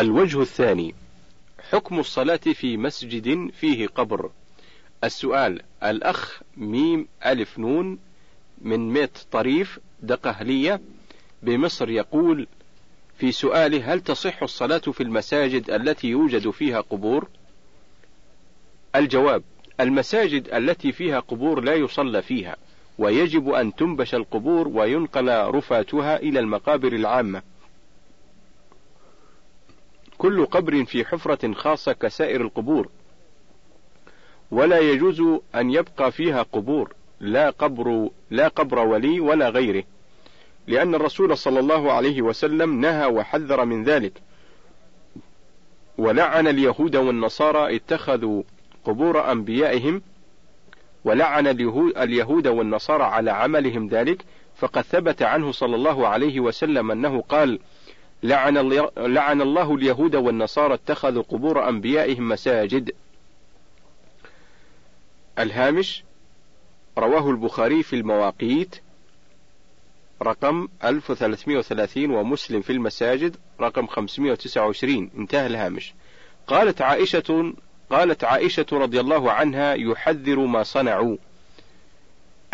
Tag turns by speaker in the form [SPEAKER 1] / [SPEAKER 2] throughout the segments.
[SPEAKER 1] الوجه الثاني حكم الصلاة في مسجد فيه قبر السؤال الأخ ميم ألف نون من ميت طريف دقهلية بمصر يقول في سؤاله هل تصح الصلاة في المساجد التي يوجد فيها قبور؟ الجواب المساجد التي فيها قبور لا يصلى فيها ويجب أن تنبش القبور وينقل رفاتها إلى المقابر العامة كل قبر في حفرة خاصة كسائر القبور. ولا يجوز أن يبقى فيها قبور لا قبر لا قبر ولي ولا غيره لأن الرسول صلى الله عليه وسلم نهى وحذر من ذلك. ولعن اليهود والنصارى اتخذوا قبور أنبيائهم ولعن اليهود والنصارى على عملهم ذلك فقد ثبت عنه صلى الله عليه وسلم أنه قال لعن, لعن الله اليهود والنصارى اتخذوا قبور أنبيائهم مساجد. الهامش رواه البخاري في المواقيت رقم 1330 ومسلم في المساجد رقم 529 انتهى الهامش. قالت عائشة قالت عائشة رضي الله عنها يحذر ما صنعوا.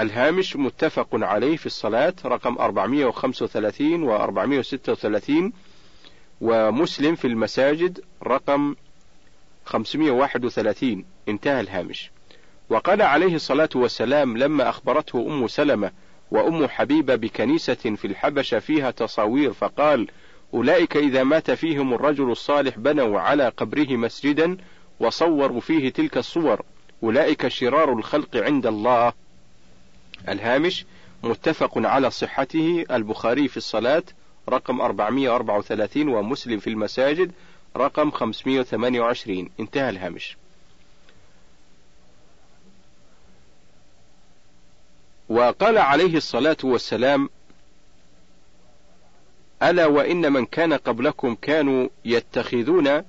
[SPEAKER 1] الهامش متفق عليه في الصلاة رقم 435 و 436 ومسلم في المساجد رقم 531 انتهى الهامش. وقال عليه الصلاة والسلام لما أخبرته أم سلمة وأم حبيبة بكنيسة في الحبشة فيها تصاوير فقال أولئك إذا مات فيهم الرجل الصالح بنوا على قبره مسجدا وصوروا فيه تلك الصور. أولئك شرار الخلق عند الله. الهامش متفق على صحته البخاري في الصلاة رقم 434 ومسلم في المساجد رقم 528 انتهى الهامش. وقال عليه الصلاة والسلام ألا وإن من كان قبلكم كانوا يتخذون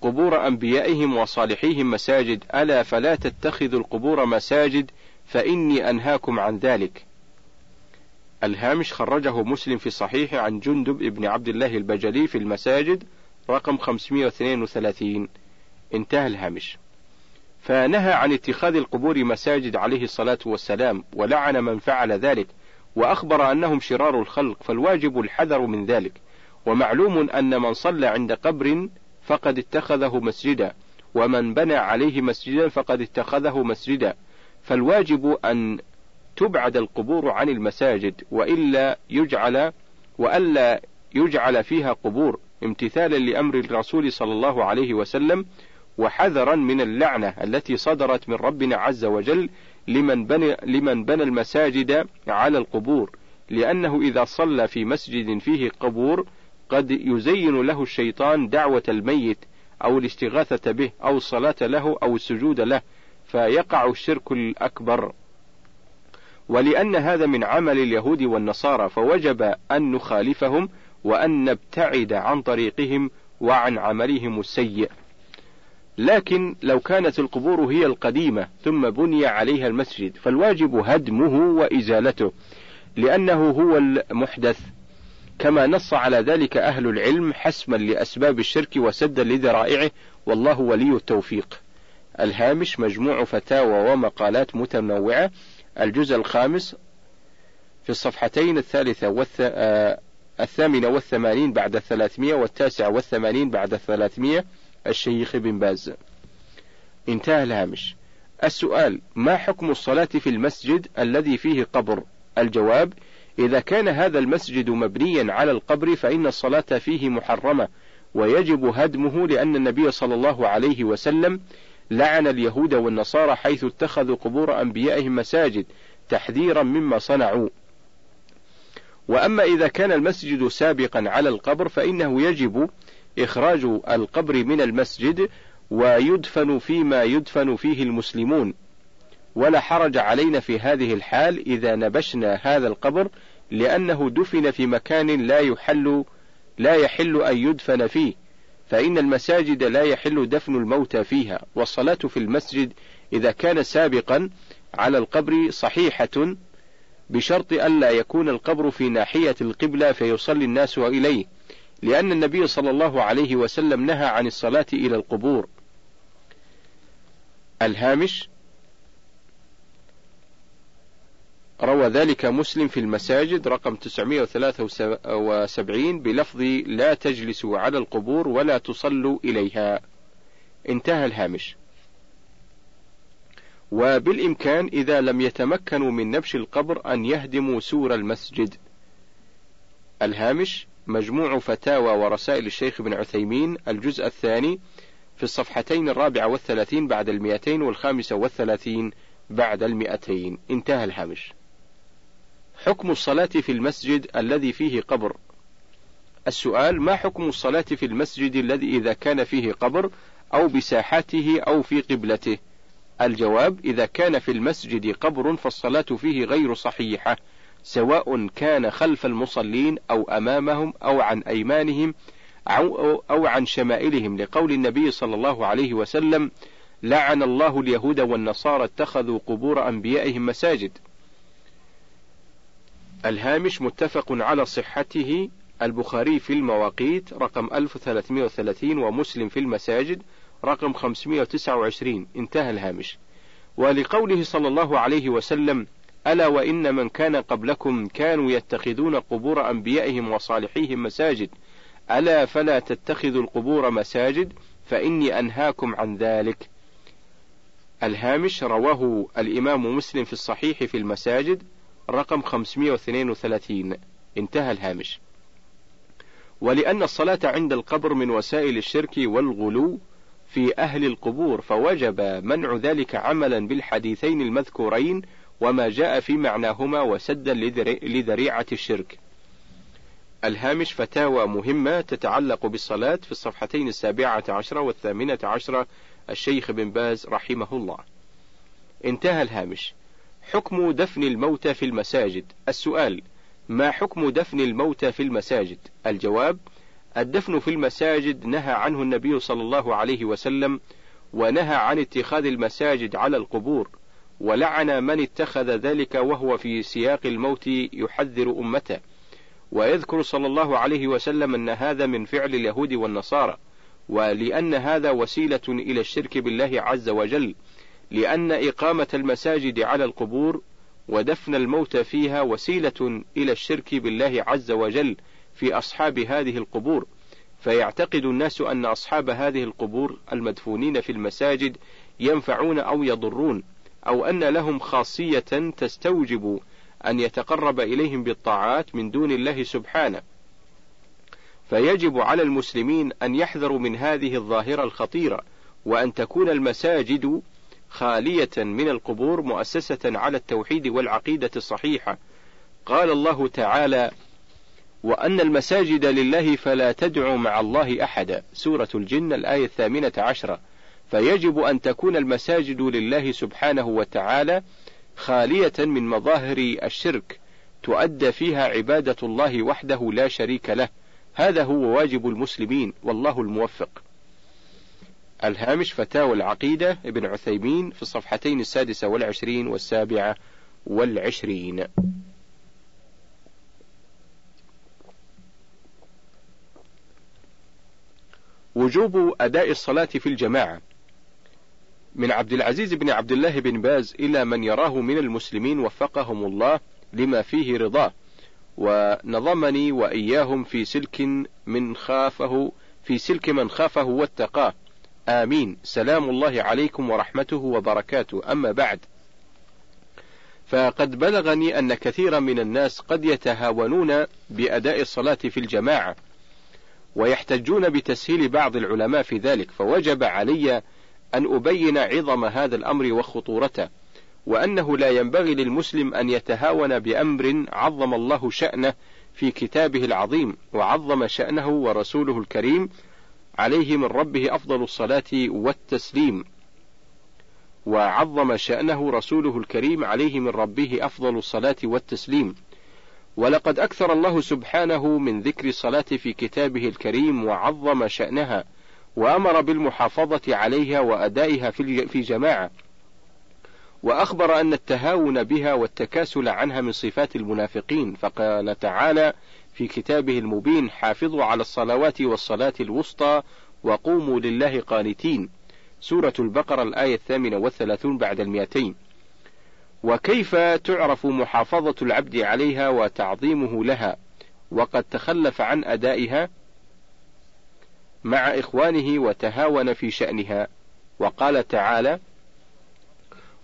[SPEAKER 1] قبور أنبيائهم وصالحيهم مساجد ألا فلا تتخذوا القبور مساجد فإني أنهاكم عن ذلك. الهامش خرجه مسلم في صحيح عن جندب ابن عبد الله البجلي في المساجد رقم 532 انتهى الهامش. فنهى عن اتخاذ القبور مساجد عليه الصلاة والسلام ولعن من فعل ذلك وأخبر أنهم شرار الخلق فالواجب الحذر من ذلك. ومعلوم أن من صلى عند قبر فقد اتخذه مسجدا ومن بنى عليه مسجدا فقد اتخذه مسجدا. فالواجب أن تبعد القبور عن المساجد وإلا يجعل وألا يجعل فيها قبور امتثالا لأمر الرسول صلى الله عليه وسلم وحذرا من اللعنة التي صدرت من ربنا عز وجل لمن بنى, لمن بنى المساجد على القبور. لأنه إذا صلى في مسجد فيه قبور قد يزين له الشيطان دعوة الميت أو الاستغاثة به أو الصلاة له أو السجود له. فيقع الشرك الأكبر. ولأن هذا من عمل اليهود والنصارى فوجب أن نخالفهم وأن نبتعد عن طريقهم وعن عملهم السيء. لكن لو كانت القبور هي القديمة ثم بني عليها المسجد فالواجب هدمه وإزالته لأنه هو المحدث. كما نص على ذلك أهل العلم حسما لأسباب الشرك وسدا لذرائعه والله ولي التوفيق. الهامش مجموع فتاوى ومقالات متنوعة. الجزء الخامس في الصفحتين الثالثة والث... آه الثامنة والثمانين بعد الثلاثمية والتاسعة والثمانين بعد الثلاثمية. الشيخ بن باز. انتهى الهامش. السؤال ما حكم الصلاة في المسجد الذي فيه قبر؟ الجواب إذا كان هذا المسجد مبنيا على القبر فإن الصلاة فيه محرمة ويجب هدمه لأن النبي صلى الله عليه وسلم لعن اليهود والنصارى حيث اتخذوا قبور أنبيائهم مساجد تحذيرا مما صنعوا. وأما إذا كان المسجد سابقا على القبر فإنه يجب إخراج القبر من المسجد ويدفن فيما يدفن فيه المسلمون. ولا حرج علينا في هذه الحال إذا نبشنا هذا القبر لأنه دفن في مكان لا يحل لا يحل أن يدفن فيه. فإن المساجد لا يحل دفن الموتى فيها والصلاة في المسجد إذا كان سابقا على القبر صحيحة بشرط ألا يكون القبر في ناحية القبلة فيصلي الناس إليه لأن النبي صلى الله عليه وسلم نهى عن الصلاة إلى القبور. الهامش روى ذلك مسلم في المساجد رقم 973 بلفظ لا تجلسوا على القبور ولا تصلوا إليها. انتهى الهامش. وبالإمكان إذا لم يتمكنوا من نبش القبر أن يهدموا سور المسجد. الهامش مجموع فتاوى ورسائل الشيخ ابن عثيمين الجزء الثاني في الصفحتين الرابعة والثلاثين بعد المئتين والخامسة والثلاثين بعد المئتين انتهى الهامش حكم الصلاة في المسجد الذي فيه قبر؟ السؤال ما حكم الصلاة في المسجد الذي إذا كان فيه قبر أو بساحته أو في قبلته؟ الجواب إذا كان في المسجد قبر فالصلاة فيه غير صحيحة سواء كان خلف المصلين أو أمامهم أو عن أيمانهم أو, عن شمائلهم لقول النبي صلى الله عليه وسلم لعن الله اليهود والنصارى اتخذوا قبور أنبيائهم مساجد. الهامش متفق على صحته. البخاري في المواقيت رقم 1330 ومسلم في المساجد رقم 529 انتهى الهامش. ولقوله صلى الله عليه وسلم ألا وإن من كان قبلكم كانوا يتخذون قبور أنبيائهم وصالحيهم مساجد. ألا فلا تتخذوا القبور مساجد فإني أنهاكم عن ذلك. الهامش رواه الإمام مسلم في الصحيح في المساجد رقم 532 انتهى الهامش ولأن الصلاة عند القبر من وسائل الشرك والغلو في أهل القبور فوجب منع ذلك عملا بالحديثين المذكورين وما جاء في معناهما وسدا لذريعة الشرك. الهامش فتاوى مهمة تتعلق بالصلاة في الصفحتين السابعة عشرة والثامنة عشرة الشيخ بن باز رحمه الله. انتهى الهامش. حكم دفن الموتى في المساجد. السؤال: ما حكم دفن الموتى في المساجد؟ الجواب: الدفن في المساجد نهى عنه النبي صلى الله عليه وسلم، ونهى عن اتخاذ المساجد على القبور، ولعن من اتخذ ذلك وهو في سياق الموت يحذر أمته ويذكر صلى الله عليه وسلم أن هذا من فعل اليهود والنصارى ولأن هذا وسيلة إلى الشرك بالله عز وجل لأن إقامة المساجد على القبور ودفن الموت فيها وسيلة إلى الشرك بالله عز وجل في أصحاب هذه القبور فيعتقد الناس أن أصحاب هذه القبور المدفونين في المساجد ينفعون أو يضرون أو أن لهم خاصية تستوجب أن يتقرب إليهم بالطاعات من دون الله سبحانه. فيجب على المسلمين أن يحذروا من هذه الظاهرة الخطيرة، وأن تكون المساجد خالية من القبور مؤسسة على التوحيد والعقيدة الصحيحة. قال الله تعالى: وأن المساجد لله فلا تدعوا مع الله أحدا. سورة الجن الآية الثامنة عشرة. فيجب أن تكون المساجد لله سبحانه وتعالى خالية من مظاهر الشرك تؤدى فيها عبادة الله وحده لا شريك له هذا هو واجب المسلمين والله الموفق الهامش فتاوى العقيدة ابن عثيمين في الصفحتين السادسة والعشرين والسابعة والعشرين. وجوب أداء الصلاة في الجماعة. من عبد العزيز بن عبد الله بن باز إلى من يراه من المسلمين وفقهم الله لما فيه رضاه ونظمني وإياهم في سلك من خافه في سلك من خافه واتقاه. آمين. سلام الله عليكم ورحمته وبركاته. أما بعد فقد بلغني أن كثيرا من الناس قد يتهاونون بأداء الصلاة في الجماعة ويحتجون بتسهيل بعض العلماء في ذلك. فوجب علي أن أبين عظم هذا الأمر وخطورته، وأنه لا ينبغي للمسلم أن يتهاون بأمر عظم الله شأنه في كتابه العظيم، وعظم شأنه ورسوله الكريم عليه من ربه أفضل الصلاة والتسليم. وعظم شأنه رسوله الكريم عليه من ربه أفضل الصلاة والتسليم. ولقد أكثر الله سبحانه من ذكر الصلاة في كتابه الكريم وعظم شأنها وأمر بالمحافظة عليها وأدائها في جماعة، وأخبر أن التهاون بها والتكاسل عنها من صفات المنافقين، فقال تعالى في كتابه المبين حافظوا على الصلوات والصلاة الوسطى وقوموا لله قانتين. سورة البقرة الآية الثامنة والثلاثون بعد المئتين. وكيف تعرف محافظة العبد عليها وتعظيمه لها؟ وقد تخلف عن أدائها مع إخوانه وتهاون في شأنها. وقال تعالى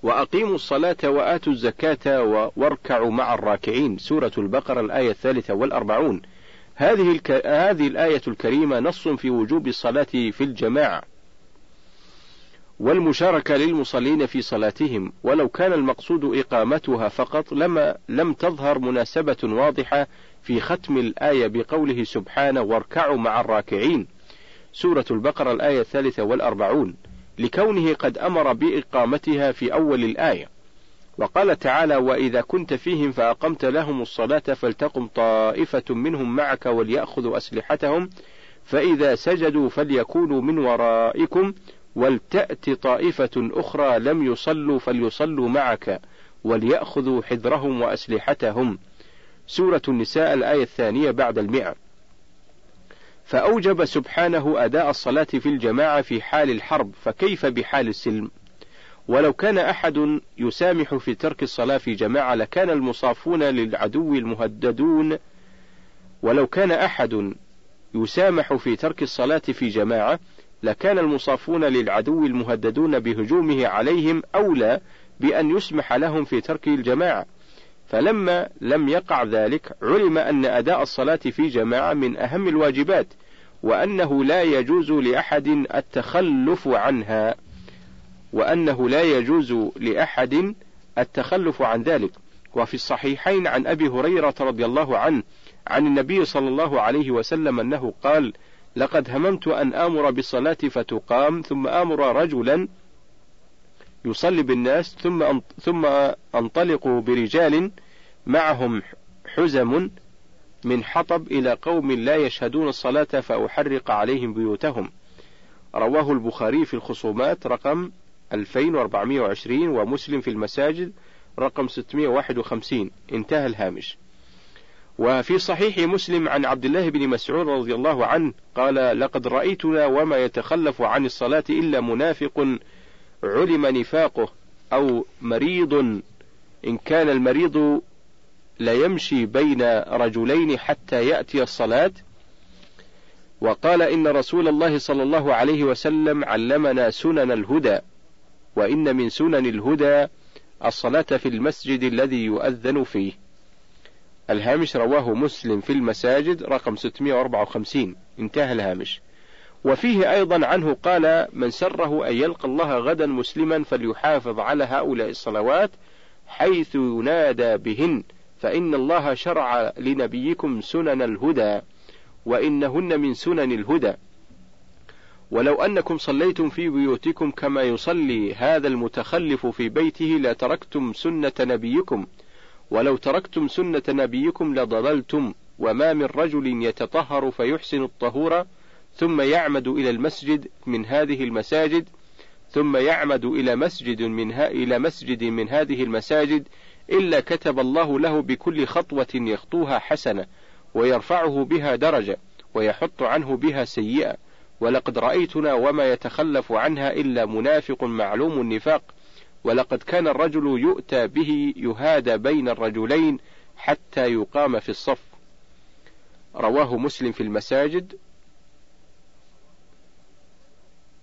[SPEAKER 1] وأقيموا الصلاة وآتوا الزكاة واركعوا مع الراكعين. سورة البقرة الآية الثالثة والأربعون. هذه, الك... هذه الآية الكريمة نص في وجوب الصلاة في الجماعة والمشاركة للمصلين في صلاتهم. ولو كان المقصود إقامتها فقط لما لم تظهر مناسبة واضحة في ختم الآية بقوله سبحانه واركعوا مع الراكعين. سورة البقرة الآية الثالثة والأربعون. لكونه قد أمر بإقامتها في أول الآية. وقال تعالى وإذا كنت فيهم فأقمت لهم الصلاة فلتقم طائفة منهم معك وليأخذوا أسلحتهم فإذا سجدوا فليكونوا من ورائكم ولتأت طائفة أخرى لم يصلوا فليصلوا معك وليأخذوا حذرهم وأسلحتهم. سورة النساء الآية الثانية بعد المئة. فأوجب سبحانه أداء الصلاة في الجماعة في حال الحرب فكيف بحال السلم؟ ولو كان أحد يسامح في ترك الصلاة في جماعة لكان المصافون للعدو المهددون. ولو كان أحد يسامح في ترك الصلاة في جماعة لكان المصافون للعدو المهددون بهجومه عليهم أولى بأن يسمح لهم في ترك الجماعة. فلما لم يقع ذلك علم أن أداء الصلاة في جماعة من أهم الواجبات وأنه لا يجوز لأحد التخلف عنها وأنه لا يجوز لأحد التخلف عن ذلك. وفي الصحيحين عن أبي هريرة رضي الله عنه عن النبي صلى الله عليه وسلم أنه قال لقد هممت أن آمر بالصلاة فتقام ثم آمر رجلا يصلي بالناس ثم ثم أنطلق برجال معهم حزم من حطب إلى قوم لا يشهدون الصلاة فأحرق عليهم بيوتهم. رواه البخاري في الخصومات رقم 2420 ومسلم في المساجد رقم 651 انتهى الهامش. وفي صحيح مسلم عن عبد الله بن مسعود رضي الله عنه قال: لقد رأيتنا وما يتخلف عن الصلاة إلا منافق علم نفاقه أو مريض إن كان المريض ليمشي بين رجلين حتى يأتي الصلاة. وقال إن رسول الله صلى الله عليه وسلم علمنا سنن الهدى وإن من سنن الهدى الصلاة في المسجد الذي يؤذن فيه. الهامش رواه مسلم في المساجد رقم 654 انتهى الهامش. وفيه أيضا عنه قال من سره أن يلقى الله غدا مسلما فليحافظ على هؤلاء الصلوات حيث ينادى بهن فإن الله شرع لنبيكم سنن الهدى وإنهن من سنن الهدى. ولو أنكم صليتم في بيوتكم كما يصلي هذا المتخلف في بيته لتركتم سنة نبيكم ولو تركتم سنة نبيكم لضللتم وما من رجل يتطهر فيحسن الطهور ثم يعمد إلى المسجد من هذه المساجد ثم يعمد إلى مسجد من إلى مسجد من هذه المساجد إلا كتب الله له بكل خطوة يخطوها حسنة ويرفعه بها درجة ويحط عنه بها سيئة. ولقد رأيتنا وما يتخلف عنها إلا منافق معلوم النفاق. ولقد كان الرجل يؤتى به يهادى بين الرجلين حتى يقام في الصف. رواه مسلم في المساجد.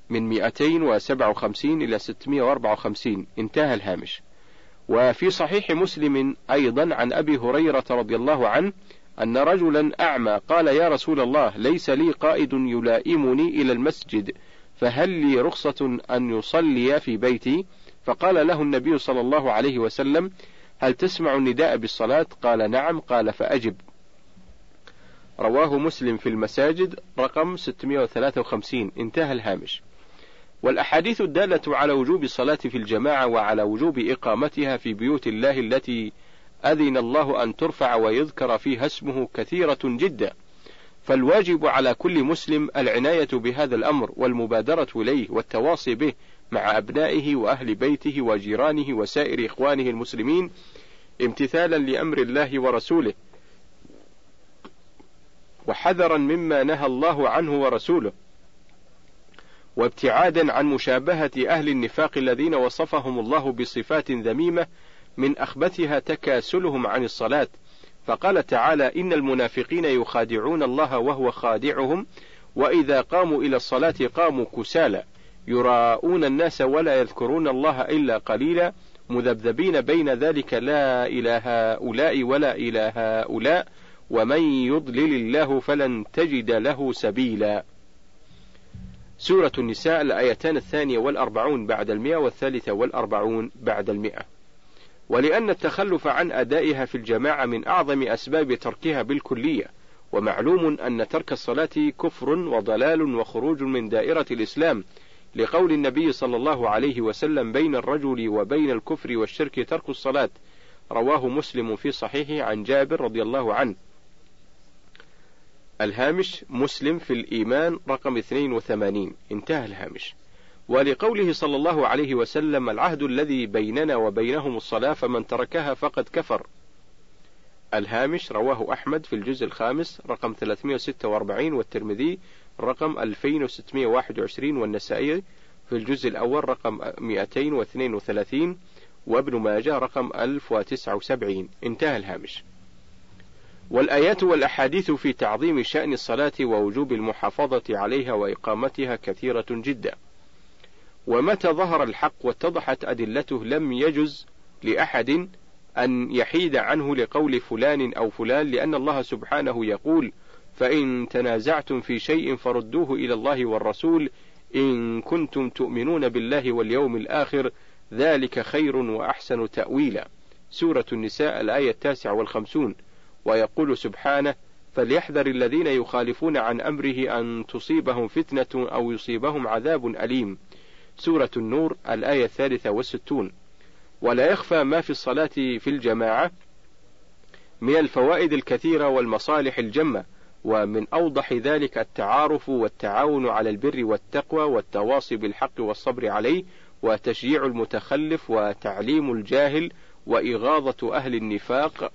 [SPEAKER 1] من 257 إلى 654 انتهى الهامش. وفي صحيح مسلم أيضا عن أبي هريرة رضي الله عنه أن رجلا أعمى قال يا رسول الله ليس لي قائد يلائمني إلى المسجد فهل لي رخصة أن يصلي في بيتي؟ فقال له النبي صلى الله عليه وسلم هل تسمع النداء بالصلاة؟ قال نعم. قال فأجب. رواه مسلم في المساجد رقم 653 انتهى الهامش. والأحاديث الدالة على وجوب الصلاة في الجماعة وعلى وجوب إقامتها في بيوت الله التي أذن الله أن ترفع ويذكر فيها اسمه كثيرة جدا، فالواجب على كل مسلم العناية بهذا الأمر والمبادرة إليه والتواصي به مع أبنائه وأهل بيته وجيرانه وسائر إخوانه المسلمين امتثالا لأمر الله ورسوله، وحذرا مما نهى الله عنه ورسوله. وابتعادا عن مشابهة أهل النفاق الذين وصفهم الله بصفات ذميمة من أخبثها تكاسلهم عن الصلاة. فقال تعالى إن المنافقين يخادعون الله وهو خادعهم وإذا قاموا إلى الصلاة قاموا كسالى يراءون الناس ولا يذكرون الله إلا قليلا مذبذبين بين ذلك لا إلى هؤلاء ولا إلى هؤلاء ومن يضلل الله فلن تجد له سبيلا. سورة النساء الآيتان الثانية والأربعون بعد المئة والثالثة والأربعون بعد المئة. ولأن التخلف عن أدائها في الجماعة من أعظم أسباب تركها بالكلية ومعلوم أن ترك الصلاة كفر وضلال وخروج من دائرة الإسلام لقول النبي صلى الله عليه وسلم بين الرجل وبين الكفر والشرك ترك الصلاة. رواه مسلم في صحيحه عن جابر رضي الله عنه. الهامش مسلم في الإيمان رقم 82 انتهى الهامش. ولقوله صلى الله عليه وسلم العهد الذي بيننا وبينهم الصلاة فمن تركها فقد كفر. الهامش رواه أحمد في الجزء الخامس رقم 346 والترمذي رقم 2621 والنسائي في الجزء الأول رقم 232 وابن ماجه رقم 1079 انتهى الهامش. والآيات والأحاديث في تعظيم شأن الصلاة ووجوب المحافظة عليها وإقامتها كثيرة جدا. ومتى ظهر الحق واتضحت أدلته لم يجز لأحد أن يحيد عنه لقول فلان أو فلان لأن الله سبحانه يقول فإن تنازعتم في شيء فردوه إلى الله والرسول إن كنتم تؤمنون بالله واليوم الآخر ذلك خير وأحسن تأويلا. سورة النساء الآية التاسعة والخمسون. ويقول سبحانه فليحذر الذين يخالفون عن أمره أن تصيبهم فتنة أو يصيبهم عذاب أليم. سورة النور الآية الثالثة والستون. ولا يخفى ما في الصلاة في الجماعة من الفوائد الكثيرة والمصالح الجمة ومن أوضح ذلك التعارف والتعاون على البر والتقوى والتواصي بالحق والصبر عليه وتشجيع المتخلف وتعليم الجاهل وإغاظة أهل النفاق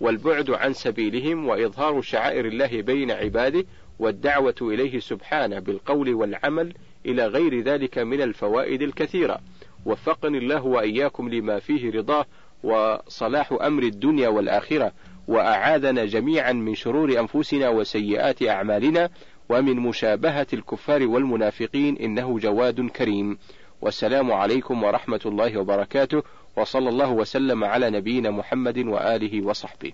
[SPEAKER 1] والبعد عن سبيلهم وإظهار شعائر الله بين عباده والدعوة إليه سبحانه بالقول والعمل إلى غير ذلك من الفوائد الكثيرة. وفقني الله وإياكم لما فيه رضاه وصلاح أمر الدنيا والآخرة وأعاذنا جميعا من شرور أنفسنا وسيئات أعمالنا ومن مشابهة الكفار والمنافقين إنه جواد كريم. والسلام عليكم ورحمة الله وبركاته. وصلى الله وسلم على نبينا محمد وآله وصحبه.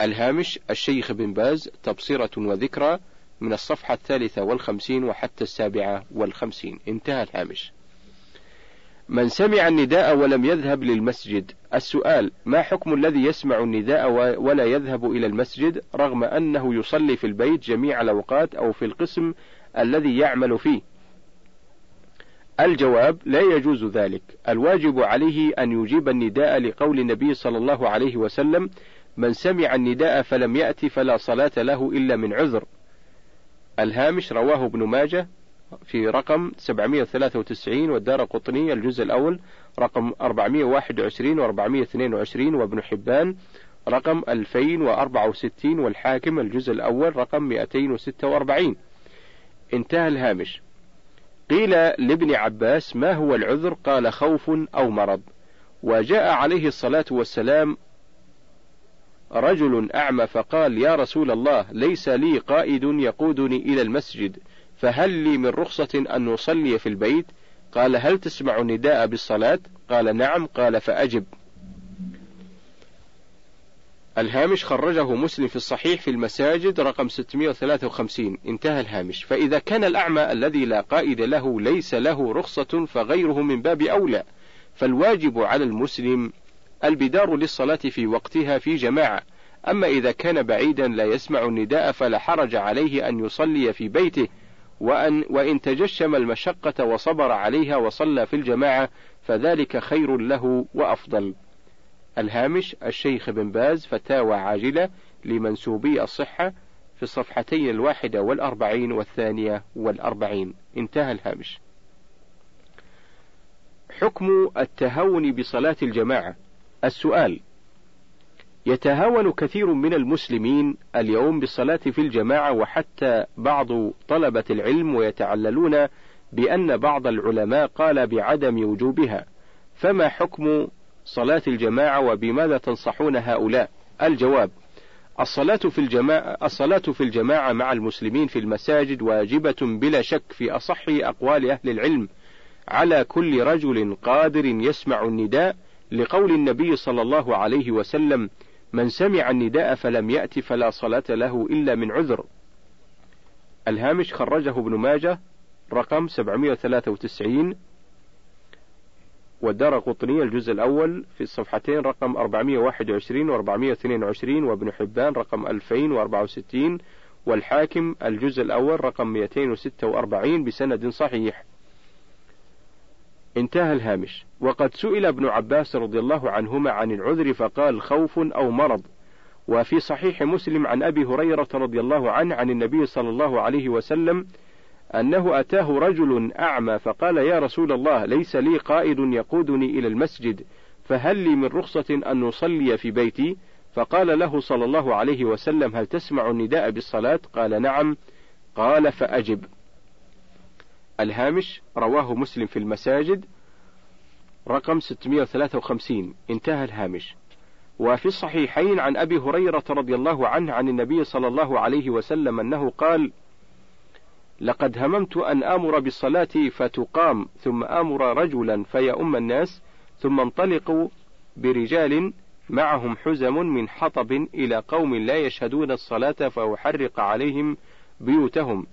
[SPEAKER 1] الهامش الشيخ بن باز تبصرة وذكرى من الصفحة الثالثة والخمسين وحتى السابعة والخمسين. انتهى الهامش. من سمع النداء ولم يذهب للمسجد. السؤال ما حكم الذي يسمع النداء ولا يذهب إلى المسجد رغم أنه يصلي في البيت جميع الأوقات أو في القسم الذي يعمل فيه؟ الجواب لا يجوز ذلك. الواجب عليه أن يجيب النداء لقول النبي صلى الله عليه وسلم من سمع النداء فلم يأتي فلا صلاة له إلا من عذر. الهامش رواه ابن ماجه في رقم 793 والدار قطني الجزء الأول رقم 421 و 422 وابن حبان رقم 2064 والحاكم الجزء الأول رقم 246 انتهى الهامش. قيل لابن عباس ما هو العذر؟ قال خوف أو مرض. وجاء عليه الصلاة والسلام رجل أعمى فقال يا رسول الله ليس لي قائد يقودني إلى المسجد فهل لي من رخصة أن نصلي في البيت؟ قال هل تسمع النداء بالصلاة؟ قال نعم. قال فأجب. الهامش خرجه مسلم في الصحيح في المساجد رقم 653 انتهى الهامش. فإذا كان الأعمى الذي لا قائد له ليس له رخصة فغيره من باب أولى. فالواجب على المسلم البدار للصلاة في وقتها في جماعة. أما إذا كان بعيدا لا يسمع النداء فلا حرج عليه أن يصلي في بيته. وأن وإن تجشم المشقة وصبر عليها وصلى في الجماعة فذلك خير له وأفضل. الهامش الشيخ بن باز فتاوى عاجلة لمنسوبي الصحة في الصفحتين الواحدة والأربعين والثانية والأربعين. انتهى الهامش. حكم التهاون بصلاة الجماعة. السؤال يتهاون كثير من المسلمين اليوم بالصلاة في الجماعة وحتى بعض طلبة العلم ويتعللون بأن بعض العلماء قال بعدم وجوبها، فما حكم صلاة الجماعة وبماذا تنصحون هؤلاء؟ الجواب: الصلاة في الجماعة الصلاة في الجماعة مع المسلمين في المساجد واجبة بلا شك في أصح أقوال أهل العلم على كل رجل قادر يسمع النداء لقول النبي صلى الله عليه وسلم: من سمع النداء فلم يأت فلا صلاة له إلا من عذر. الهامش خرجه ابن ماجه رقم 793 والدار قطنية الجزء الأول في الصفحتين رقم 421 و 422 وابن حبان رقم 2064 والحاكم الجزء الأول رقم 246 بسند صحيح. انتهى الهامش. وقد سئل ابن عباس رضي الله عنهما عن العذر فقال خوف أو مرض. وفي صحيح مسلم عن أبي هريرة رضي الله عنه عن النبي صلى الله عليه وسلم أنه أتاه رجل أعمى فقال يا رسول الله ليس لي قائد يقودني إلى المسجد فهل لي من رخصة أن نصلي في بيتي؟ فقال له صلى الله عليه وسلم هل تسمع النداء بالصلاة؟ قال نعم. قال فأجب. الهامش رواه مسلم في المساجد رقم 653 انتهى الهامش. وفي الصحيحين عن أبي هريرة رضي الله عنه عن النبي صلى الله عليه وسلم أنه قال لقد هممت أن آمر بالصلاة فتقام ثم آمر رجلا فيؤم الناس ثم انطلقوا برجال معهم حزم من حطب إلى قوم لا يشهدون الصلاة فأحرق عليهم بيوتهم.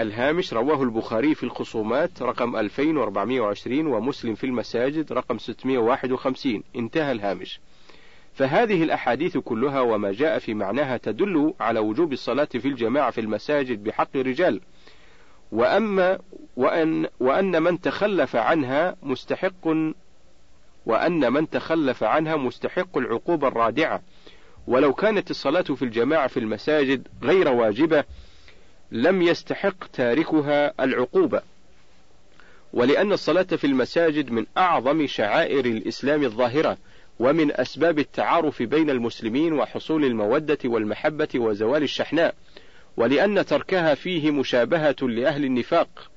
[SPEAKER 1] الهامش رواه البخاري في الخصومات رقم 2420 ومسلم في المساجد رقم 651 انتهى الهامش. فهذه الأحاديث كلها وما جاء في معناها تدل على وجوب الصلاة في الجماعة في المساجد بحق الرجال. وأما وأن وأن من تخلف عنها مستحق وأن من تخلف عنها مستحق العقوبة الرادعة. ولو كانت الصلاة في الجماعة في المساجد غير واجبة لم يستحق تاركها العقوبة. ولأن الصلاة في المساجد من أعظم شعائر الإسلام الظاهرة. ومن أسباب التعارف بين المسلمين وحصول المودة والمحبة وزوال الشحناء ولأن تركها فيه مشابهة لأهل النفاق.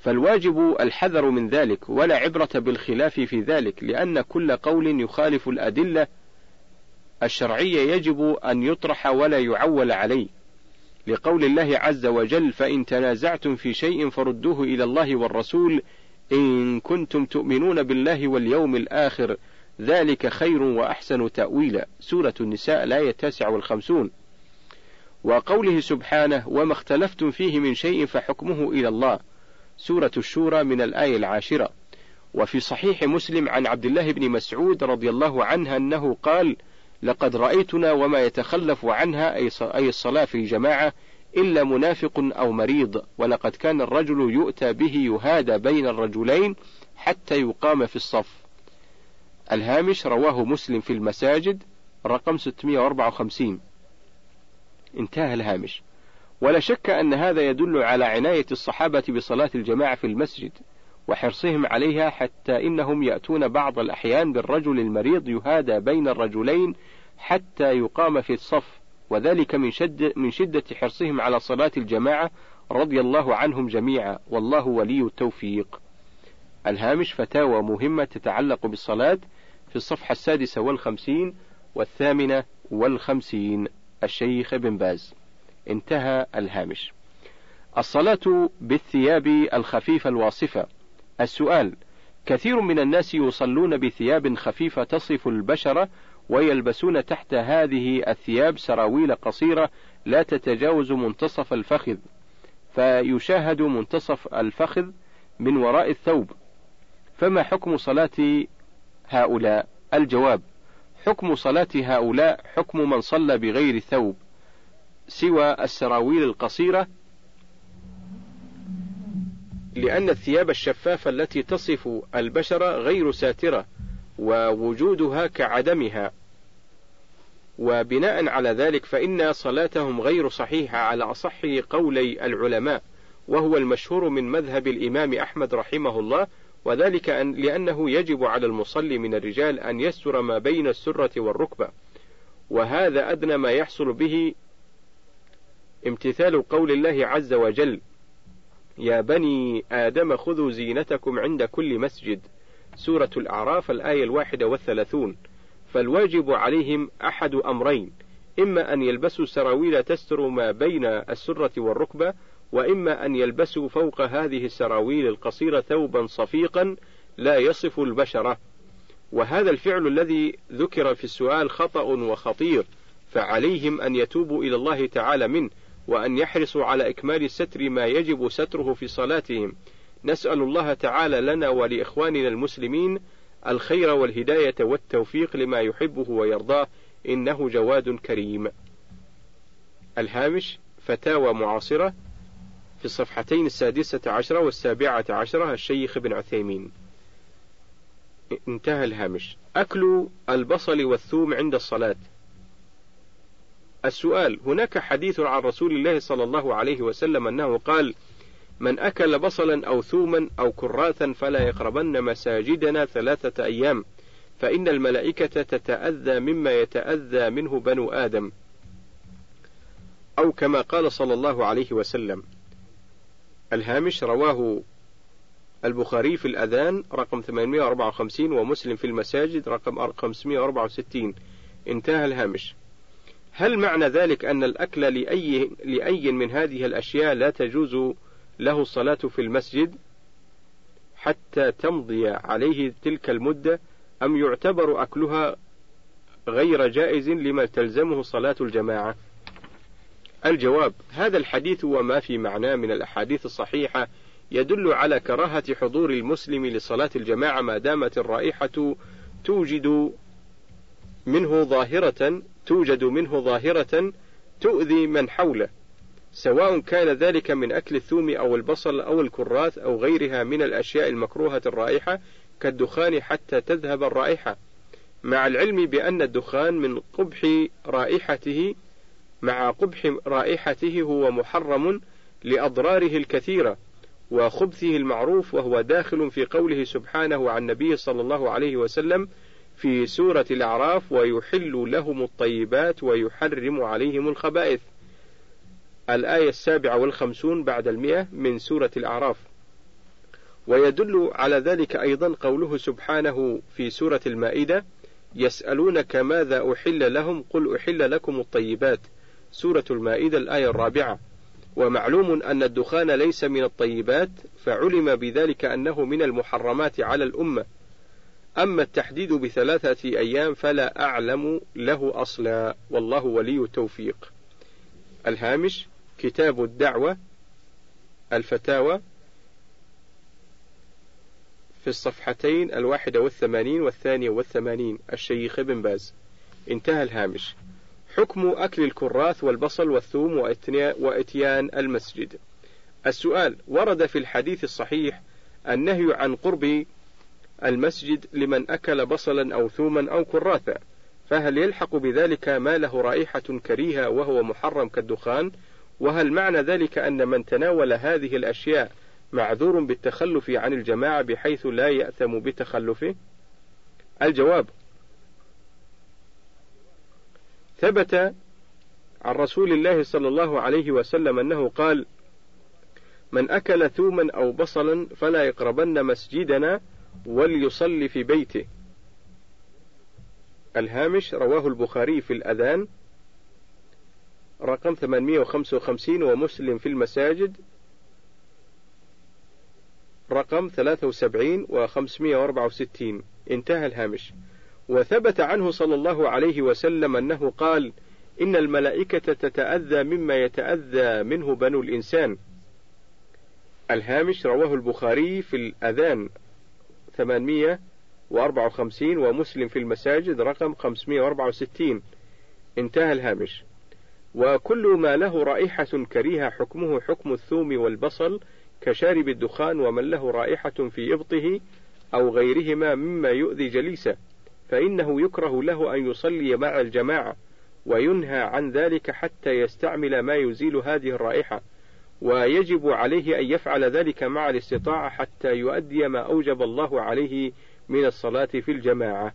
[SPEAKER 1] فالواجب الحذر من ذلك ولا عبرة بالخلاف في ذلك لأن كل قول يخالف الأدلة الشرعية يجب أن يطرح ولا يعول عليه. لقول الله عز وجل فإن تنازعتم في شيء فردوه إلى الله والرسول إن كنتم تؤمنون بالله واليوم الآخر ذلك خير وأحسن تأويلا. سورة النساء الآية التاسعة والخمسون. وقوله سبحانه وما اختلفتم فيه من شيء فحكمه إلى الله. سورة الشورى من الآية العاشرة. وفي صحيح مسلم عن عبد الله بن مسعود رضي الله عنه أنه قال لقد رأيتنا وما يتخلف عنها أي الصلاة في جماعة إلا منافق أو مريض ولقد كان الرجل يؤتى به يهادى بين الرجلين حتى يقام في الصف. الهامش رواه مسلم في المساجد رقم 654 انتهى الهامش. ولا شك أن هذا يدل على عناية الصحابة بصلاة الجماعة في المسجد وحرصهم عليها حتى إنهم يأتون بعض الأحيان بالرجل المريض يهادى بين الرجلين حتى يقام في الصف وذلك من, شد من شدة حرصهم على صلاة الجماعة رضي الله عنهم جميعا. والله ولي التوفيق. الهامش فتاوى مهمة تتعلق بالصلاة في الصفحة السادسة والخمسين والثامنة والخمسين. الشيخ ابن باز. انتهى الهامش. الصلاة بالثياب الخفيفة الواصفة. السؤال كثير من الناس يصلون بثياب خفيفة تصف البشرة ويلبسون تحت هذه الثياب سراويل قصيرة لا تتجاوز منتصف الفخذ. فيشاهد منتصف الفخذ من وراء الثوب. فما حكم صلاة هؤلاء؟ الجواب حكم صلاة هؤلاء حكم من صلى بغير ثوب سوى السراويل القصيرة. لأن الثياب الشفافة التي تصف البشرة غير ساترة ووجودها كعدمها. وبناء على ذلك فإن صلاتهم غير صحيحة على أصح قولي العلماء وهو المشهور من مذهب الإمام أحمد رحمه الله وذلك أن لأنه يجب على المصلي من الرجال أن يستر ما بين السرة والركبة وهذا أدنى ما يحصل به امتثال قول الله عز وجل يا بني آدم خذوا زينتكم عند كل مسجد. سورة الأعراف الآية الواحدة والثلاثون. فالواجب عليهم أحد أمرين إما أن يلبسوا سراويل تستر ما بين السرة والركبة وإما أن يلبسوا فوق هذه السراويل القصيرة ثوبا صفيقا لا يصف البشرة وهذا الفعل الذي ذكر في السؤال خطأ وخطير فعليهم أن يتوبوا إلى الله تعالى منه وأن يحرصوا على إكمال ستر ما يجب ستره في صلاتهم نسأل الله تعالى لنا ولإخواننا المسلمين الخير والهداية والتوفيق لما يحبه ويرضاه إنه جواد كريم. الهامش فتاوى معاصرة في الصفحتين السادسة عشرة والسابعة عشرة الشيخ ابن عثيمين. انتهى الهامش. أكل البصل والثوم عند الصلاة. السؤال: هناك حديث عن رسول الله صلى الله عليه وسلم أنه قال: من أكل بصلا أو ثوما أو كراثا فلا يقربن مساجدنا ثلاثة أيام فإن الملائكة تتأذى مما يتأذى منه بنو آدم أو كما قال صلى الله عليه وسلم الهامش رواه البخاري في الأذان رقم 854 ومسلم في المساجد رقم 564 انتهى الهامش هل معنى ذلك أن الأكل لأي, لأي من هذه الأشياء لا تجوز له الصلاة في المسجد حتى تمضي عليه تلك المدة أم يعتبر أكلها غير جائز لما تلزمه صلاة الجماعة؟ الجواب: هذا الحديث وما في معناه من الأحاديث الصحيحة يدل على كراهة حضور المسلم لصلاة الجماعة ما دامت الرائحة توجد منه ظاهرة توجد منه ظاهرة تؤذي من حوله، سواء كان ذلك من أكل الثوم أو البصل أو الكراث أو غيرها من الأشياء المكروهة الرائحة كالدخان حتى تذهب الرائحة، مع العلم بأن الدخان من قبح رائحته مع قبح رائحته هو محرم لأضراره الكثيرة وخبثه المعروف وهو داخل في قوله سبحانه عن النبي صلى الله عليه وسلم في سورة الأعراف ويحل لهم الطيبات ويحرم عليهم الخبائث الآية السابعة والخمسون بعد المئة من سورة الأعراف. ويدل على ذلك أيضا قوله سبحانه في سورة المائدة يسألونك ماذا أحل لهم؟ قل أحل لكم الطيبات سورة المائدة الآية الرابعة. ومعلوم أن الدخان ليس من الطيبات فعلم بذلك أنه من المحرمات على الأمة. أما التحديد بثلاثة أيام فلا أعلم له أصلا. والله ولي التوفيق. الهامش كتاب الدعوة الفتاوى في الصفحتين الواحدة والثمانين والثانية والثمانين. الشيخ ابن باز. انتهى الهامش. حكم أكل الكراث والبصل والثوم وإتيان المسجد السؤال ورد في الحديث الصحيح النهي عن قرب المسجد لمن أكل بصلا أو ثوما أو كراثا فهل يلحق بذلك ما له رائحة كريهة وهو محرم كالدخان وهل معنى ذلك أن من تناول هذه الأشياء معذور بالتخلف عن الجماعة بحيث لا يأثم بتخلفه؟ الجواب: ثبت عن رسول الله صلى الله عليه وسلم أنه قال: من أكل ثوما أو بصلا فلا يقربن مسجدنا وليصلي في بيته. الهامش رواه البخاري في الأذان رقم 855 ومسلم في المساجد رقم 73 و564 انتهى الهامش وثبت عنه صلى الله عليه وسلم أنه قال إن الملائكة تتأذى مما يتأذى منه بنو الإنسان. الهامش رواه البخاري في الأذان 854 ومسلم في المساجد رقم 564 انتهى الهامش. وكل ما له رائحة كريهة حكمه حكم الثوم والبصل كشارب الدخان ومن له رائحة في إبطه أو غيرهما مما يؤذي جليسه. فإنه يكره له أن يصلي مع الجماعة وينهى عن ذلك حتى يستعمل ما يزيل هذه الرائحة ويجب عليه أن يفعل ذلك مع الاستطاعة حتى يؤدي ما أوجب الله عليه من الصلاة في الجماعة.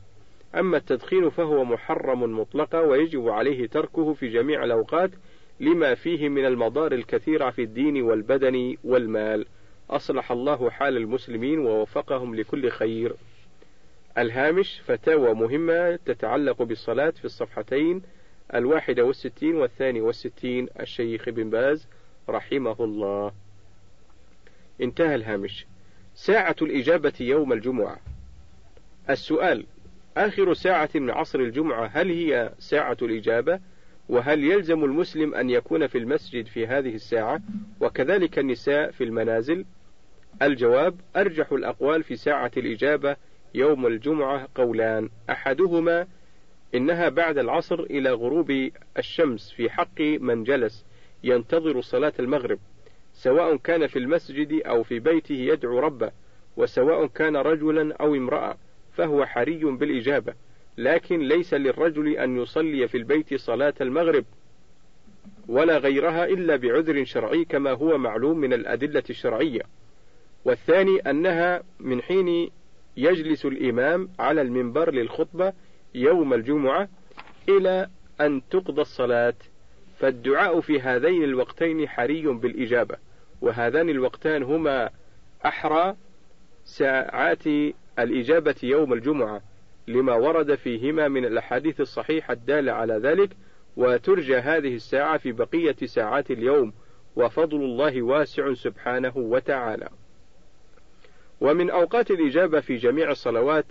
[SPEAKER 1] أما التدخين فهو محرم مطلقا ويجب عليه تركه في جميع الأوقات لما فيه من المضار الكثيرة في الدين والبدن والمال. أصلح الله حال المسلمين ووفقهم لكل خير. الهامش فتاوى مهمة تتعلق بالصلاة في الصفحتين الواحدة والستين والثاني والستين الشيخ بن باز رحمه الله انتهى الهامش ساعة الإجابة يوم الجمعة السؤال آخر ساعة من عصر الجمعة هل هي ساعة الإجابة؟ وهل يلزم المسلم أن يكون في المسجد في هذه الساعة؟ وكذلك النساء في المنازل؟ الجواب أرجح الأقوال في ساعة الإجابة يوم الجمعة قولان. أحدهما إنها بعد العصر إلى غروب الشمس في حق من جلس ينتظر صلاة المغرب سواء كان في المسجد أو في بيته يدعو ربه وسواء كان رجلا أو امرأة فهو حري بالإجابة لكن ليس للرجل أن يصلي في البيت صلاة المغرب ولا غيرها إلا بعذر شرعي كما هو معلوم من الأدلة الشرعية. والثاني أنها من حين يجلس الإمام على المنبر للخطبة يوم الجمعة إلى أن تقضى الصلاة فالدعاء في هذين الوقتين حري بالإجابة وهذان الوقتان هما أحرى ساعات الإجابة يوم الجمعة لما ورد فيهما من الأحاديث الصحيحة الدالة على ذلك وترجى هذه الساعة في بقية ساعات اليوم وفضل الله واسع سبحانه وتعالى. ومن أوقات الإجابة في جميع الصلوات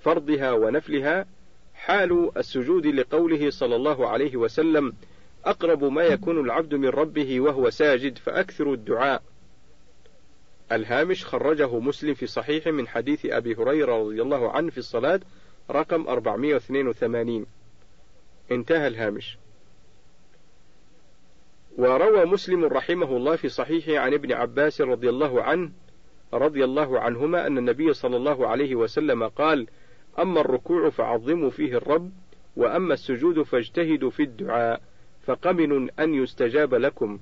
[SPEAKER 1] فرضها ونفلها حال السجود لقوله صلى الله عليه وسلم: أقرب ما يكون العبد من ربه وهو ساجد فأكثر الدعاء. الهامش خرجه مسلم في صحيح من حديث أبي هريرة رضي الله عنه في الصلاة رقم 482 انتهى الهامش وروى مسلم رحمه الله في صحيحه عن ابن عباس رضي الله عنه رضي الله عنهما أن النبي صلى الله عليه وسلم قال أما الركوع فعظموا فيه الرب وأما السجود فاجتهدوا في الدعاء فقمن أن يستجاب لكم.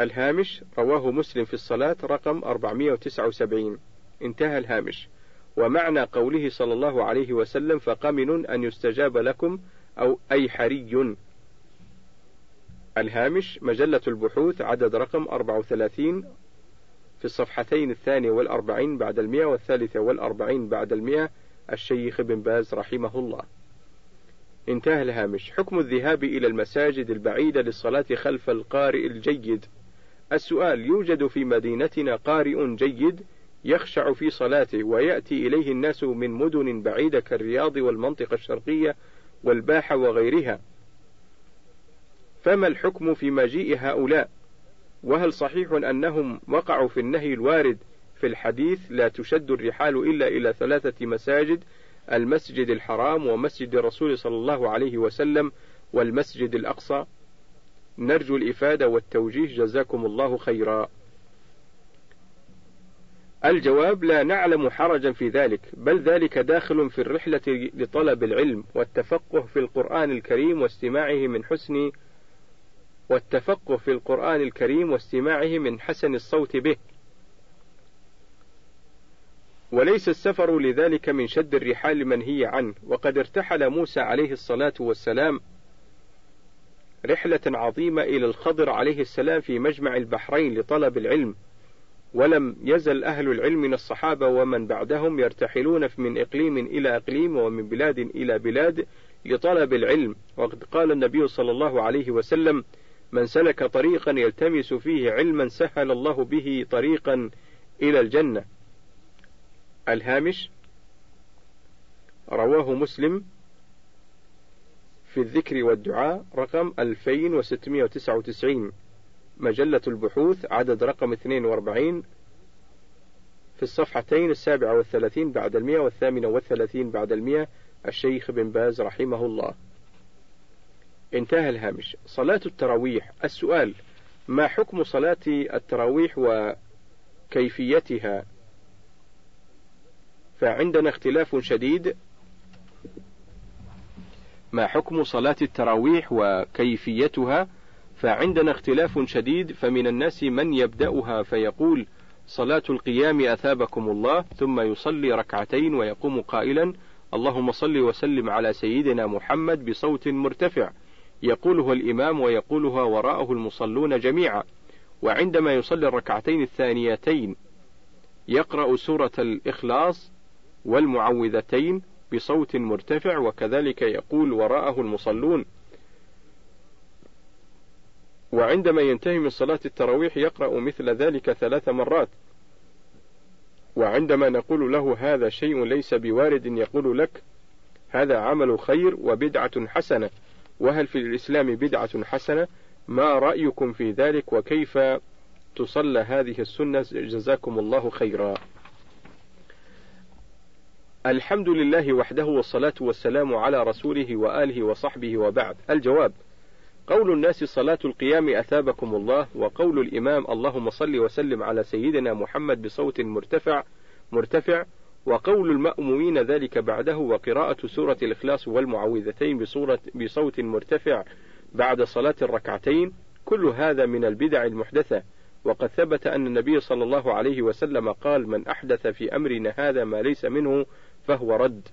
[SPEAKER 1] الهامش رواه مسلم في الصلاة رقم 479 انتهى الهامش. ومعنى قوله صلى الله عليه وسلم فقمن أن يستجاب لكم أو أي حري. الهامش مجلة البحوث عدد رقم 34 في الصفحتين الثانية والأربعين بعد المئة والثالثة والأربعين بعد المئة الشيخ بن باز رحمه الله. انتهى الهامش. حكم الذهاب إلى المساجد البعيدة للصلاة خلف القارئ الجيد. السؤال يوجد في مدينتنا قارئ جيد يخشع في صلاته ويأتي إليه الناس من مدن بعيدة كالرياض والمنطقة الشرقية والباحة وغيرها فما الحكم في مجيء هؤلاء وهل صحيح أنهم وقعوا في النهي الوارد في الحديث لا تشد الرحال إلا إلى ثلاثة مساجد المسجد الحرام ومسجد الرسول صلى الله عليه وسلم والمسجد الأقصى نرجو الإفادة والتوجيه جزاكم الله خيرا. الجواب لا نعلم حرجا في ذلك، بل ذلك داخل في الرحلة لطلب العلم والتفقه في القرآن الكريم واستماعه من حسن والتفقه في القرآن الكريم واستماعه من حسن الصوت به. وليس السفر لذلك من شد الرحال منهي عنه، وقد ارتحل موسى عليه الصلاة والسلام رحلة عظيمة إلى الخضر عليه السلام في مجمع البحرين لطلب العلم، ولم يزل أهل العلم من الصحابة ومن بعدهم يرتحلون من إقليم إلى إقليم ومن بلاد إلى بلاد لطلب العلم، وقد قال النبي صلى الله عليه وسلم: من سلك طريقا يلتمس فيه علما سهل الله به طريقا إلى الجنة. الهامش رواه مسلم في الذكر والدعاء رقم 2699 مجلة البحوث عدد رقم 42 في الصفحتين السابعة والثلاثين بعد المئة والثامنة والثلاثين بعد المئة. الشيخ بن باز رحمه الله. انتهى الهامش. صلاة التراويح. السؤال ما حكم صلاة التراويح وكيفيتها؟ فعندنا اختلاف شديد. ما حكم صلاة التراويح وكيفيتها؟ فعندنا اختلاف شديد. فمن الناس من يبدأها فيقول صلاة القيام أثابكم الله ثم يصلي ركعتين ويقوم قائلا اللهم صل وسلم على سيدنا محمد بصوت مرتفع. يقوله الإمام ويقولها وراءه المصلون جميعا وعندما يصلي الركعتين الثانيتين يقرأ سورة الإخلاص والمعوذتين بصوت مرتفع وكذلك يقول وراءه المصلون. وعندما ينتهي من صلاة التراويح يقرأ مثل ذلك ثلاث مرات. وعندما نقول له هذا شيء ليس بوارد يقول لك هذا عمل خير وبدعة حسنة. وهل في الإسلام بدعة حسنة؟ ما رأيكم في ذلك؟ وكيف تصلى هذه السنة؟ جزاكم الله خيرا. الحمد لله وحده والصلاة والسلام على رسوله وآله وصحبه وبعد. الجواب قول الناس صلاة القيام أثابكم الله وقول الإمام اللهم صل وسلم على سيدنا محمد بصوت مرتفع مرتفع وقول المأمومين ذلك بعده وقراءة سورة الإخلاص والمعوذتين بصورة بصوت مرتفع بعد صلاة الركعتين كل هذا من البدع المحدثة. وقد ثبت أن النبي صلى الله عليه وسلم قال من أحدث في أمرنا هذا ما ليس منه فهو رد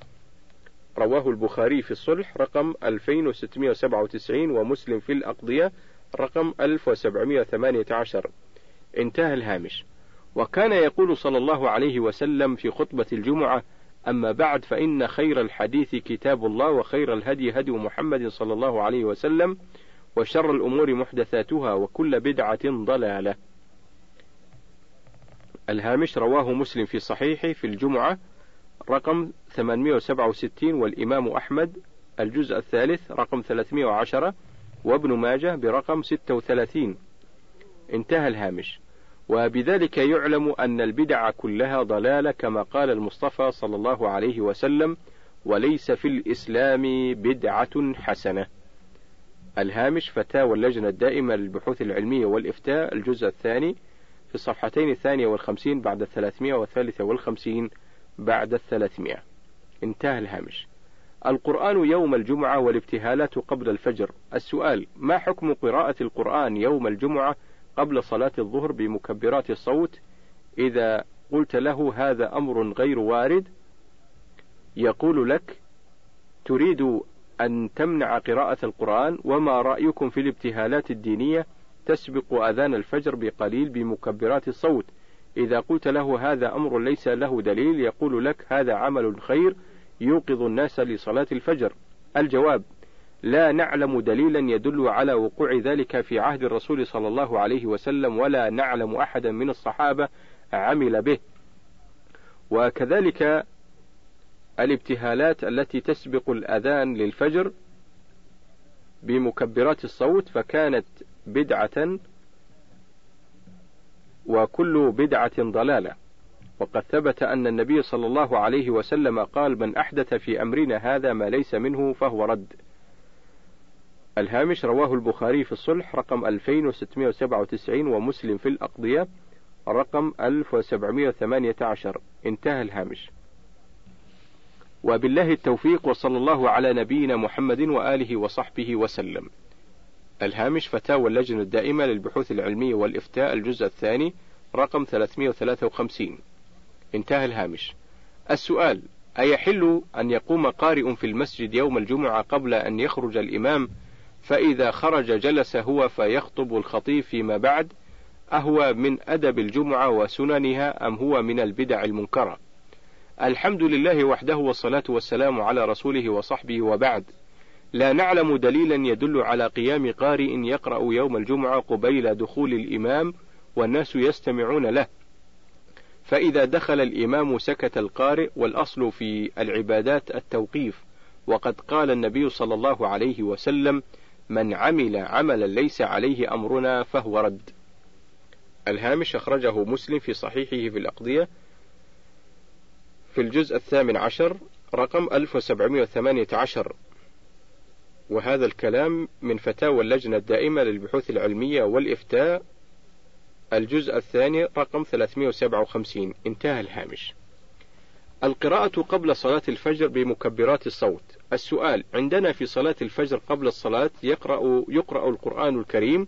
[SPEAKER 1] رواه البخاري في الصلح رقم 2697 ومسلم في الأقضية رقم 1718 انتهى الهامش. وكان يقول صلى الله عليه وسلم في خطبة الجمعة أما بعد فإن خير الحديث كتاب الله وخير الهدي هدي محمد صلى الله عليه وسلم وشر الأمور محدثاتها وكل بدعة ضلالة. الهامش رواه مسلم في صحيحه في الجمعة رقم 867 والإمام أحمد الجزء الثالث رقم 310 وابن ماجه برقم 36 انتهى الهامش. وبذلك يعلم أن البدع كلها ضلالة كما قال المصطفى صلى الله عليه وسلم وليس في الإسلام بدعة حسنة. الهامش فتاوى اللجنة الدائمة للبحوث العلمية والإفتاء الجزء الثاني في الصفحتين الثانية والخمسين بعد الثلاثمائة والثالثة والخمسين بعد الثلاثمائة. انتهى الهامش. القرآن يوم الجمعة والابتهالات قبل الفجر. السؤال ما حكم قراءة القرآن يوم الجمعة؟ قبل صلاة الظهر بمكبرات الصوت إذا قلت له هذا أمر غير وارد يقول لك تريد أن تمنع قراءة القرآن وما رأيكم في الابتهالات الدينية تسبق أذان الفجر بقليل بمكبرات الصوت؟ إذا قلت له هذا أمر ليس له دليل يقول لك هذا عمل خير يوقظ الناس لصلاة الفجر. الجواب لا نعلم دليلا يدل على وقوع ذلك في عهد الرسول صلى الله عليه وسلم ولا نعلم أحدا من الصحابة عمل به. وكذلك الابتهالات التي تسبق الأذان للفجر بمكبرات الصوت فكانت بدعة وكل بدعة ضلالة. وقد ثبت أن النبي صلى الله عليه وسلم قال من أحدث في أمرنا هذا ما ليس منه فهو رد. الهامش رواه البخاري في الصلح رقم 2697 ومسلم في الأقضية رقم 1718 انتهى الهامش. وبالله التوفيق وصلى الله على نبينا محمد وآله وصحبه وسلم. الهامش فتاوى اللجنة الدائمة للبحوث العلمية والإفتاء الجزء الثاني رقم 353 انتهى الهامش. السؤال أيحل أن يقوم قارئ في المسجد يوم الجمعة قبل أن يخرج الإمام فإذا خرج جلس هو فيخطب الخطيب فيما بعد أهو من أدب الجمعة وسننها أم هو من البدع المنكرة. الحمد لله وحده والصلاة والسلام على رسوله وصحبه وبعد. لا نعلم دليلا يدل على قيام قارئ يقرأ يوم الجمعة قبيل دخول الإمام والناس يستمعون له. فإذا دخل الإمام سكت القارئ والأصل في العبادات التوقيف وقد قال النبي صلى الله عليه وسلم من عمل عملا ليس عليه أمرنا فهو رد. الهامش أخرجه مسلم في صحيحه في الأقضية. في الجزء الثامن عشر رقم 1718 وهذا الكلام من فتاوى اللجنة الدائمة للبحوث العلمية والإفتاء. الجزء الثاني رقم 357 انتهى الهامش. القراءة قبل صلاة الفجر بمكبرات الصوت. السؤال عندنا في صلاة الفجر قبل الصلاة يقرأ يقرأ القرآن الكريم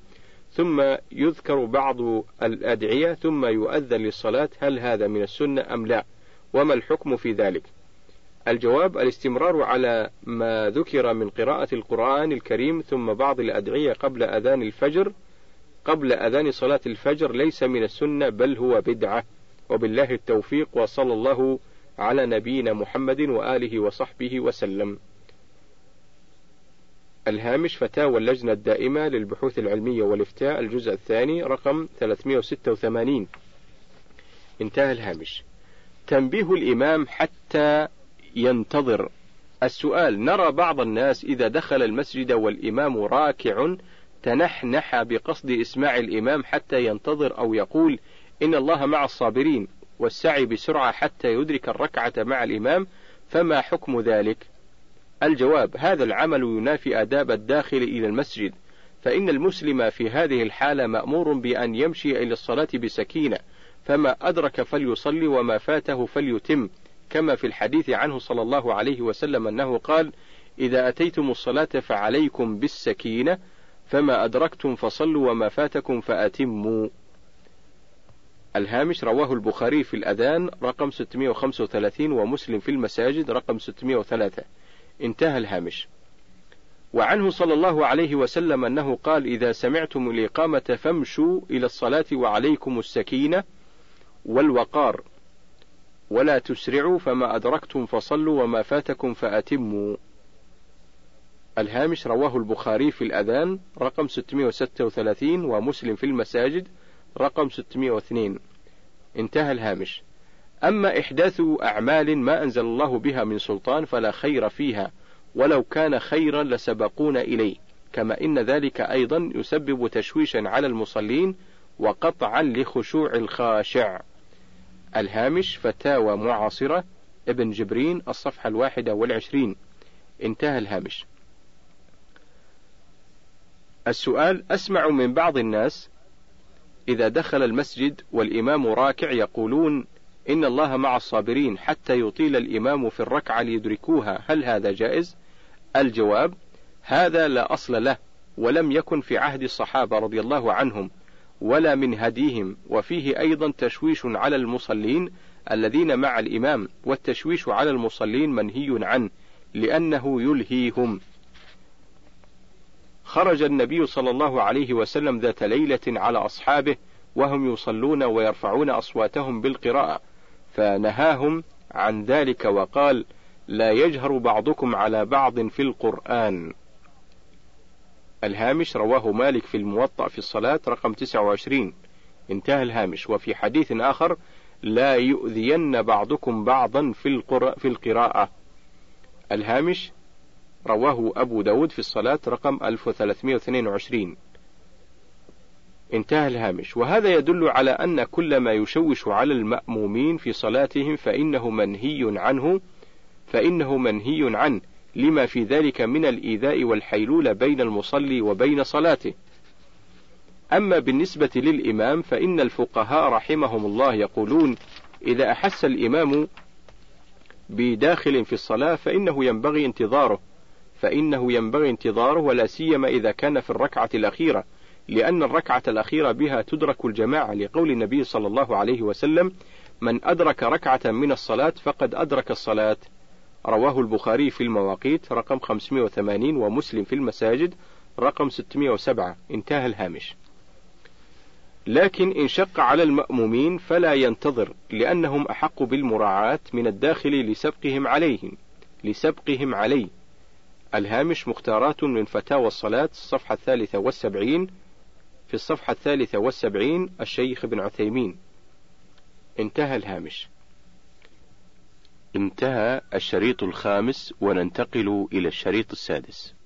[SPEAKER 1] ثم يذكر بعض الأدعية ثم يؤذن للصلاة هل هذا من السنة أم لا؟ وما الحكم في ذلك؟ الجواب الاستمرار على ما ذكر من قراءة القرآن الكريم ثم بعض الأدعية قبل أذان الفجر قبل أذان صلاة الفجر ليس من السنة بل هو بدعة. وبالله التوفيق وصلى الله على نبينا محمد وآله وصحبه وسلم. الهامش فتاوى اللجنة الدائمة للبحوث العلمية والإفتاء الجزء الثاني رقم 386 انتهى الهامش. تنبيه الإمام حتى ينتظر. السؤال نرى بعض الناس إذا دخل المسجد والإمام راكع تنحنح بقصد إسماع الإمام حتى ينتظر أو يقول إن الله مع الصابرين والسعي بسرعة حتى يدرك الركعة مع الإمام فما حكم ذلك؟ الجواب هذا العمل ينافي آداب الداخل إلى المسجد فإن المسلم في هذه الحالة مأمور بأن يمشي إلى الصلاة بسكينة فما أدرك فليصلي وما فاته فليتم كما في الحديث عنه صلى الله عليه وسلم أنه قال إذا أتيتم الصلاة فعليكم بالسكينة فما أدركتم فصلوا وما فاتكم فأتموا. الهامش رواه البخاري في الأذان رقم 635 ومسلم في المساجد رقم 603 انتهى الهامش. وعنه صلى الله عليه وسلم أنه قال إذا سمعتم الإقامة فامشوا إلى الصلاة وعليكم السكينة والوقار. ولا تسرعوا فما أدركتم فصلوا وما فاتكم فأتموا. الهامش رواه البخاري في الأذان رقم 636 ومسلم في المساجد رقم 602 انتهى الهامش. أما إحداث أعمال ما أنزل الله بها من سلطان فلا خير فيها ولو كان خيرا لسبقونا إليه. كما إن ذلك أيضا يسبب تشويشا على المصلين وقطعا لخشوع الخاشع. الهامش فتاوى معاصرة ابن جبرين الصفحة الواحدة والعشرين. انتهى الهامش. السؤال أسمع من بعض الناس إذا دخل المسجد والإمام راكع يقولون إن الله مع الصابرين حتى يطيل الإمام في الركعة ليدركوها. هل هذا جائز؟ الجواب هذا لا أصل له ولم يكن في عهد الصحابة رضي الله عنهم ولا من هديهم. وفيه أيضا تشويش على المصلين الذين مع الإمام والتشويش على المصلين منهي عنه لأنه يلهيهم. خرج النبي صلى الله عليه وسلم ذات ليلة على أصحابه وهم يصلون ويرفعون أصواتهم بالقراءة. فنهاهم عن ذلك وقال لا يجهر بعضكم على بعض في القرآن. الهامش رواه مالك في الموطأ في الصلاة رقم 29 انتهى الهامش. وفي حديث آخر لا يؤذين بعضكم بعضا في, في القراءة. الهامش رواه أبو داود في الصلاة رقم 1322 انتهى الهامش. وهذا يدل على أن كل ما يشوش على المأمومين في صلاتهم فإنه منهي عنه فإنه منهي عنه. لما في ذلك من الإيذاء والحيلولة بين المصلي وبين صلاته. أما بالنسبة للإمام فإن الفقهاء رحمهم الله يقولون إذا أحس الإمام بداخل في الصلاة فإنه ينبغي انتظاره فإنه ينبغي انتظاره ولا سيما إذا كان في الركعة الأخيرة. لأن الركعة الأخيرة بها تدرك الجماعة لقول النبي صلى الله عليه وسلم من أدرك ركعة من الصلاة فقد أدرك الصلاة. رواه البخاري في المواقيت رقم 580 ومسلم في المساجد رقم 607 انتهى الهامش. لكن إن شق على المأمومين فلا ينتظر لأنهم أحق بالمراعاة من الداخل لسبقهم عليهم لسبقهم عليه. الهامش مختارات من فتاوى الصلاة الصفحة الثالثة والسبعين في الصفحة الثالثة والسبعين الشيخ ابن عثيمين. انتهى الهامش. انتهى الشريط الخامس وننتقل إلى الشريط السادس.